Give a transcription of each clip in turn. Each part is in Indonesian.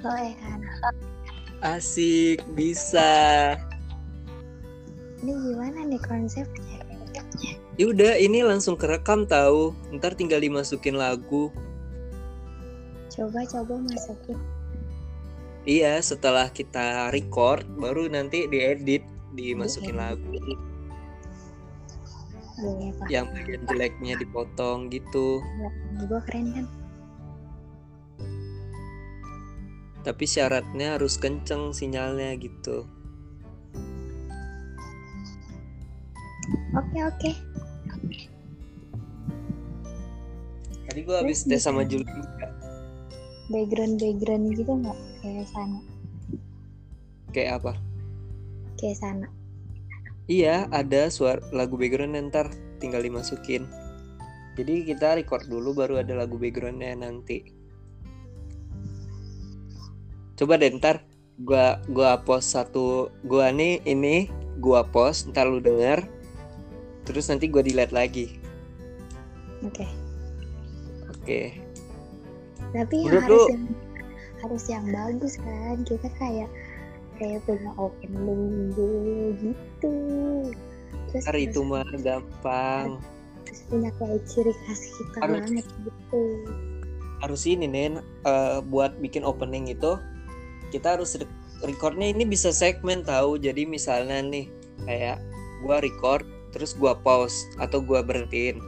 Halo Ehan. Asik, bisa. Ini gimana nih konsepnya? Ya udah, ini langsung kerekam tahu. Ntar tinggal dimasukin lagu. Coba coba masukin. Iya, setelah kita record, baru nanti diedit, dimasukin lagu. Boleh pak. Yang bagian jeleknya dipotong gitu. Gue keren kan? Tapi syaratnya harus kenceng sinyalnya gitu. Oke oke. Tadi gua habis tes sama Juli. Background background gitu nggak kayak sana? Kayak apa? Kayak sana. Iya, ada suara lagu background ntar tinggal dimasukin. Jadi kita record dulu baru ada lagu backgroundnya nanti. Coba deh ntar gua gua post satu gua nih ini gua post ntar lu denger terus nanti gua delete lagi. Oke. Oke. Tapi yang harus yang harus yang bagus kan? Kita kayak kayak punya opening dulu gitu. Terus Ntar itu mah gampang. harus punya kayak ciri khas kita Harus- banget gitu. Harus ini nen eh, buat bikin opening itu kita harus re- recordnya ini bisa segmen tahu. Jadi misalnya nih kayak gua record terus gua pause atau gua berhentiin.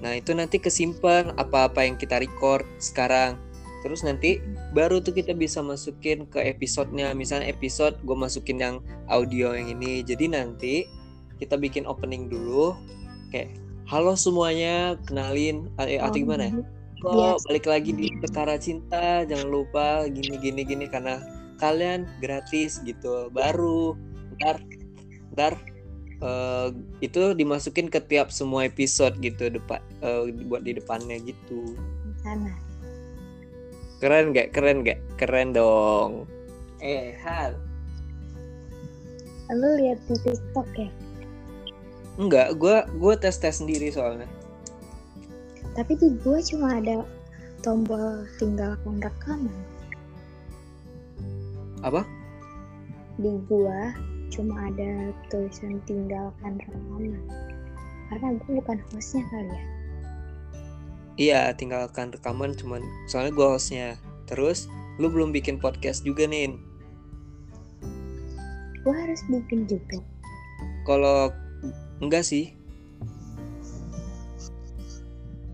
Nah, itu nanti kesimpan apa-apa yang kita record sekarang. Terus nanti baru tuh kita bisa masukin ke episodenya. Misalnya episode gue masukin yang audio yang ini. Jadi nanti kita bikin opening dulu. Kayak halo semuanya, kenalin eh, atau gimana ya? Oh, balik lagi di Perkara Cinta. Jangan lupa gini gini gini karena kalian gratis gitu. Baru ntar ntar eh, itu dimasukin ke tiap semua episode gitu depan eh, buat di depannya gitu. sana. Keren gak? Keren gak? Keren dong. Eh, Hal. Lu lihat di TikTok ya? Enggak, gua gua tes-tes sendiri soalnya. Tapi di gua cuma ada tombol tinggalkan rekaman. Apa? Di gua cuma ada tulisan tinggalkan rekaman. Karena gua bukan hostnya kali ya. Iya, tinggalkan rekaman cuman soalnya gua hostnya. Terus lu belum bikin podcast juga nih. Gua harus bikin juga. Kalau enggak sih.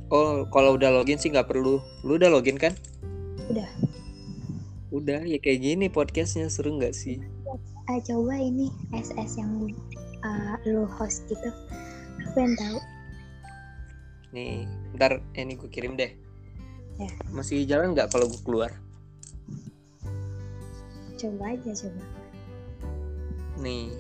Oh, kalau udah login sih nggak perlu. Lu udah login kan? Udah. Udah, ya kayak gini podcastnya seru nggak sih? Ah, coba ini SS yang uh, lu host gitu. Aku pengen tahu. Nih, ntar ini gue kirim deh. Ya. Masih jalan nggak kalau gue keluar? Coba aja coba. Nih,